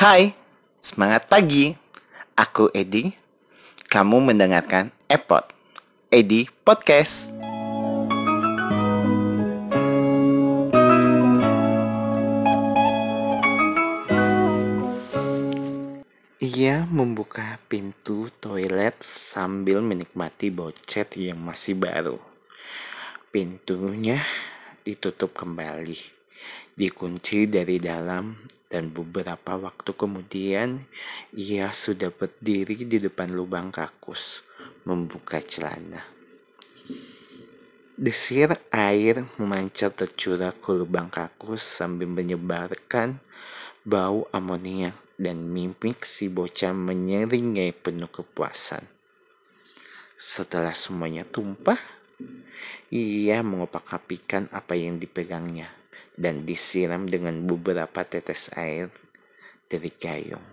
Hai, semangat pagi. Aku Edi. Kamu mendengarkan Epot, Edi Podcast. Ia membuka pintu toilet sambil menikmati bocet yang masih baru. Pintunya ditutup kembali, dikunci dari dalam dan beberapa waktu kemudian ia sudah berdiri di depan lubang kakus, membuka celana. Desir air memancar tercurah ke lubang kakus sambil menyebarkan bau amonia dan mimik si bocah menyeringai penuh kepuasan. Setelah semuanya tumpah, ia mengopak-apikan apa yang dipegangnya dan disiram dengan beberapa tetes air dari gayung.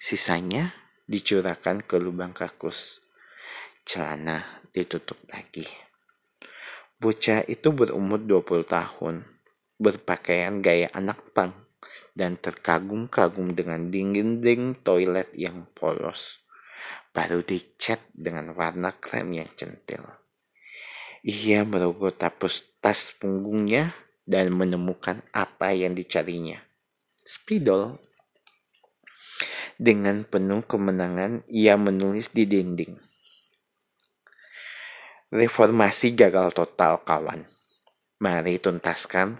Sisanya dicurahkan ke lubang kakus. Celana ditutup lagi. Bocah itu berumur 20 tahun, berpakaian gaya anak pang, dan terkagum-kagum dengan dinding toilet yang polos. Baru dicat dengan warna krem yang centil. Ia merogoh tapus tas punggungnya dan menemukan apa yang dicarinya. Spidol. Dengan penuh kemenangan, ia menulis di dinding. Reformasi gagal total, kawan. Mari tuntaskan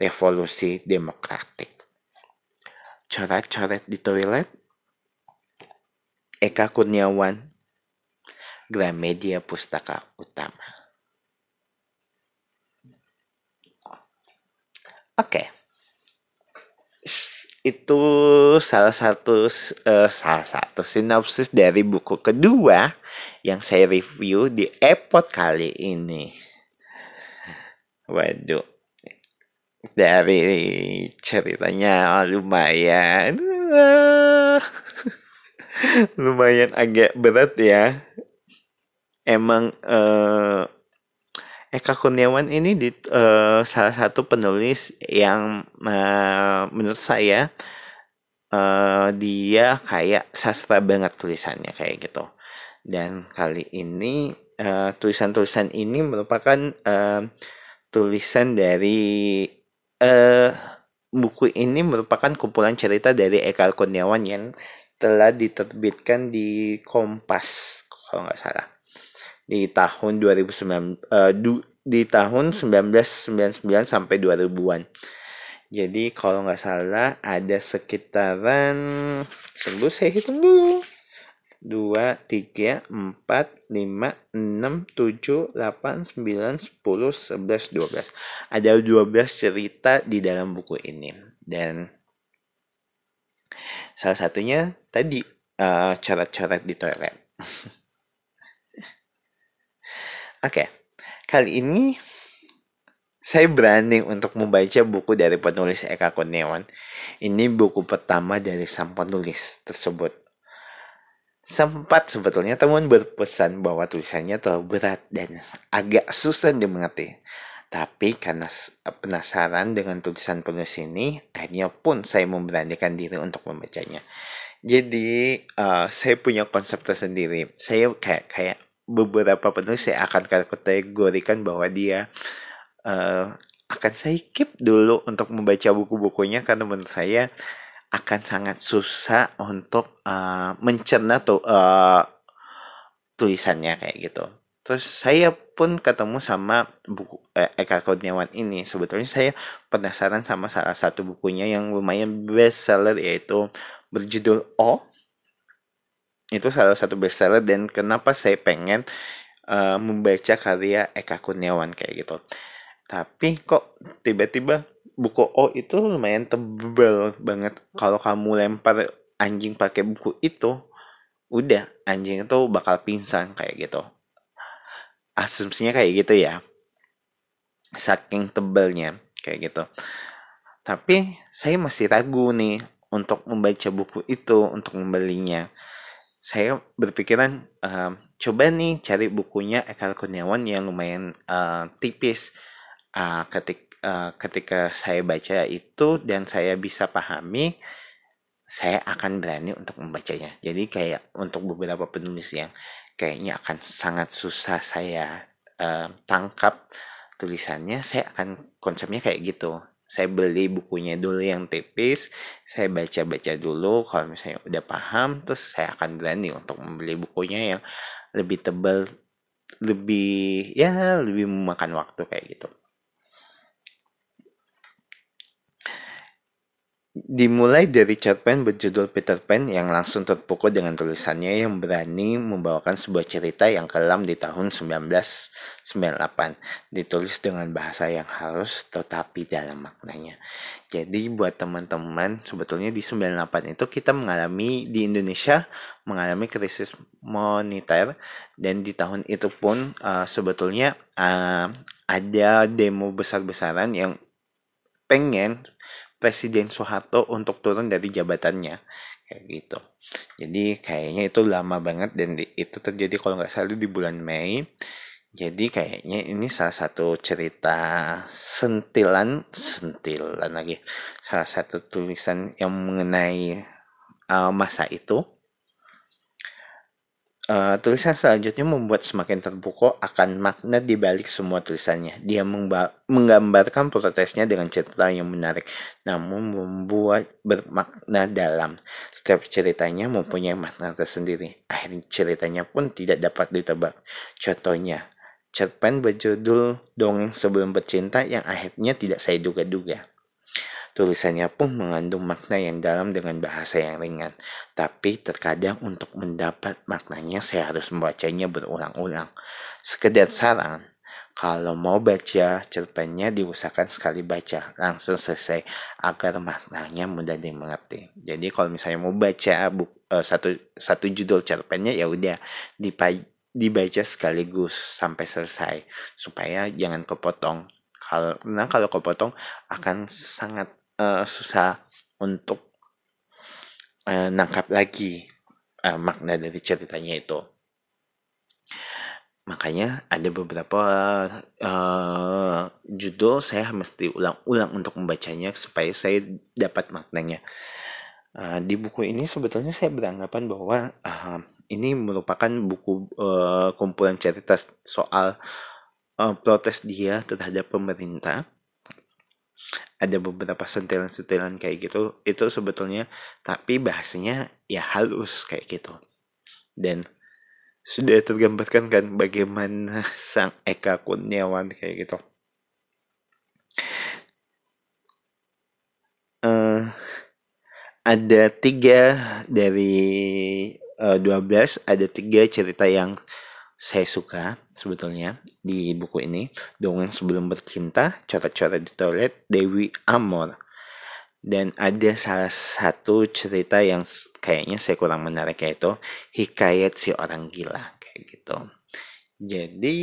revolusi demokratik. Coret-coret di toilet. Eka Kurniawan, Gramedia Pustaka Utama. Oke. Itu salah satu uh, salah satu sinopsis dari buku kedua yang saya review di Epot kali ini. Waduh. Dari ceritanya lumayan lumayan agak berat ya. Emang uh, Eka Kurniawan ini di, uh, salah satu penulis yang uh, menurut saya uh, dia kayak sastra banget tulisannya kayak gitu. Dan kali ini tulisan-tulisan uh, ini merupakan uh, tulisan dari uh, buku ini merupakan kumpulan cerita dari Eka Kurniawan yang telah diterbitkan di Kompas kalau nggak salah di tahun 2009 uh, du, di tahun 1999 sampai 2000-an. Jadi kalau nggak salah ada sekitaran tunggu saya hitung dulu. 2, 3, 4, 5, 6, 7, 8, 9, 10, 11, 12. Ada 12 cerita di dalam buku ini. Dan salah satunya tadi uh, coret-coret di toilet. Oke, okay. kali ini saya berani untuk membaca buku dari penulis Eka Kurniawan. Ini buku pertama dari sang penulis tersebut. Sempat sebetulnya teman berpesan bahwa tulisannya terlalu berat dan agak susah dimengerti. Tapi karena penasaran dengan tulisan penulis ini, akhirnya pun saya memberanikan diri untuk membacanya. Jadi uh, saya punya konsep tersendiri. Saya kayak kayak beberapa penulis saya akan kategorikan bahwa dia uh, akan saya keep dulu untuk membaca buku-bukunya karena menurut saya akan sangat susah untuk uh, mencerna tuh uh, tulisannya kayak gitu. Terus saya pun ketemu sama buku eh, Eka Kurniawan ini. Sebetulnya saya penasaran sama salah satu bukunya yang lumayan bestseller yaitu berjudul O itu salah satu bestseller dan kenapa saya pengen uh, membaca karya Eka Kurniawan kayak gitu. Tapi kok tiba-tiba buku O itu lumayan tebel banget. Kalau kamu lempar anjing pakai buku itu udah anjing itu bakal pingsan kayak gitu. Asumsinya kayak gitu ya. Saking tebelnya kayak gitu. Tapi saya masih ragu nih untuk membaca buku itu untuk membelinya saya berpikiran uh, coba nih cari bukunya Eka Kurniawan yang lumayan uh, tipis uh, ketik, uh, ketika saya baca itu dan saya bisa pahami saya akan berani untuk membacanya. Jadi kayak untuk beberapa penulis yang kayaknya akan sangat susah saya uh, tangkap tulisannya, saya akan konsepnya kayak gitu. Saya beli bukunya dulu yang tipis, saya baca-baca dulu. Kalau misalnya udah paham, terus saya akan berani untuk membeli bukunya yang lebih tebal, lebih ya lebih memakan waktu kayak gitu. Dimulai dari cerpen berjudul Peter Pan yang langsung terpukul dengan tulisannya yang berani membawakan sebuah cerita yang kelam di tahun 1998. Ditulis dengan bahasa yang halus tetapi dalam maknanya. Jadi buat teman-teman sebetulnya di 98 itu kita mengalami di Indonesia mengalami krisis moneter dan di tahun itu pun uh, sebetulnya uh, ada demo besar-besaran yang pengen Presiden Soeharto untuk turun dari jabatannya. Kayak gitu. Jadi kayaknya itu lama banget dan di, itu terjadi kalau nggak salah di bulan Mei. Jadi kayaknya ini salah satu cerita sentilan sentilan lagi. Salah satu tulisan yang mengenai uh, masa itu Uh, tulisan selanjutnya membuat semakin terpukau akan makna di balik semua tulisannya. Dia menggambarkan protesnya dengan cerita yang menarik, namun membuat bermakna dalam. Setiap ceritanya mempunyai makna tersendiri. Akhirnya ceritanya pun tidak dapat ditebak. Contohnya, cerpen berjudul Dongeng Sebelum Bercinta yang akhirnya tidak saya duga-duga. Tulisannya pun mengandung makna yang dalam dengan bahasa yang ringan. Tapi terkadang untuk mendapat maknanya saya harus membacanya berulang-ulang. Sekedar saran, kalau mau baca cerpennya diusahakan sekali baca langsung selesai agar maknanya mudah dimengerti. Jadi kalau misalnya mau baca buku, uh, satu satu judul cerpennya ya udah dibaca sekaligus sampai selesai supaya jangan kepotong. Karena kalau kepotong akan sangat uh, susah untuk uh, nangkap lagi uh, makna dari ceritanya itu. Makanya ada beberapa uh, judul saya mesti ulang-ulang untuk membacanya supaya saya dapat maknanya. Uh, di buku ini sebetulnya saya beranggapan bahwa uh, ini merupakan buku uh, kumpulan cerita soal uh, protes dia terhadap pemerintah ada beberapa sentilan-sentilan kayak gitu itu sebetulnya tapi bahasanya ya halus kayak gitu. Dan sudah tergambarkan kan bagaimana sang Eka Kurniawan kayak gitu. Uh, ada tiga dari uh, eh, 12 ada tiga cerita yang saya suka sebetulnya di buku ini. Dongeng sebelum bercinta coret-coret di toilet Dewi Amor. Dan ada salah satu cerita yang kayaknya saya kurang menarik yaitu hikayat si orang gila kayak gitu. Jadi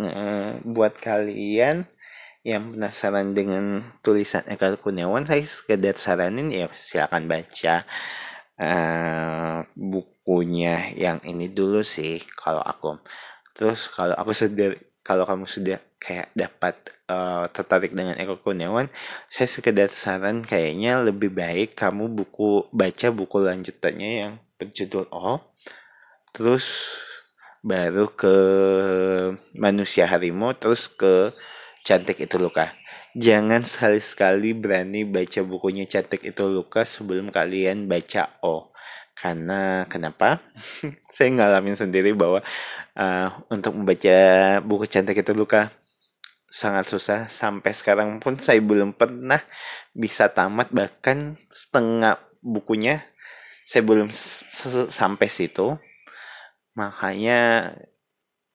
eh, buat kalian yang penasaran dengan tulisan Eka Kurniawan saya sekedar saranin ya silakan baca uh, bukunya yang ini dulu sih kalau aku. Terus kalau aku sedar kalau kamu sudah kayak dapat uh, tertarik dengan Eko Kurniawan saya sekedar saran kayaknya lebih baik kamu buku baca buku lanjutannya yang berjudul O. Terus baru ke manusia harimau terus ke cantik itu luka. Jangan sekali-sekali berani baca bukunya cantik itu luka sebelum kalian baca O karena kenapa? saya ngalamin sendiri bahwa uh, untuk membaca buku cantik itu luka sangat susah. Sampai sekarang pun saya belum pernah bisa tamat bahkan setengah bukunya saya belum sampai situ. Makanya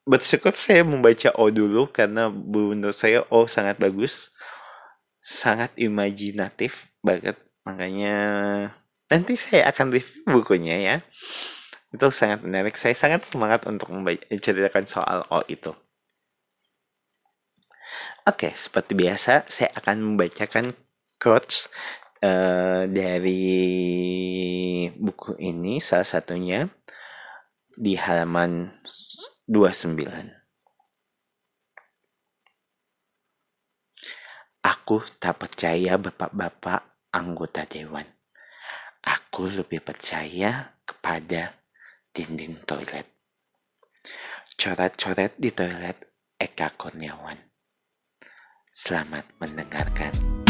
bersyukur saya membaca O dulu karena menurut saya O sangat bagus sangat imajinatif banget. Makanya nanti saya akan review bukunya ya. Itu sangat menarik. Saya sangat semangat untuk menceritakan soal O itu. Oke seperti biasa saya akan membacakan quotes uh, dari buku ini salah satunya di halaman 29 Aku tak percaya bapak-bapak anggota dewan Aku lebih percaya kepada dinding toilet. Coret-coret di toilet Eka Kurniawan. Selamat mendengarkan.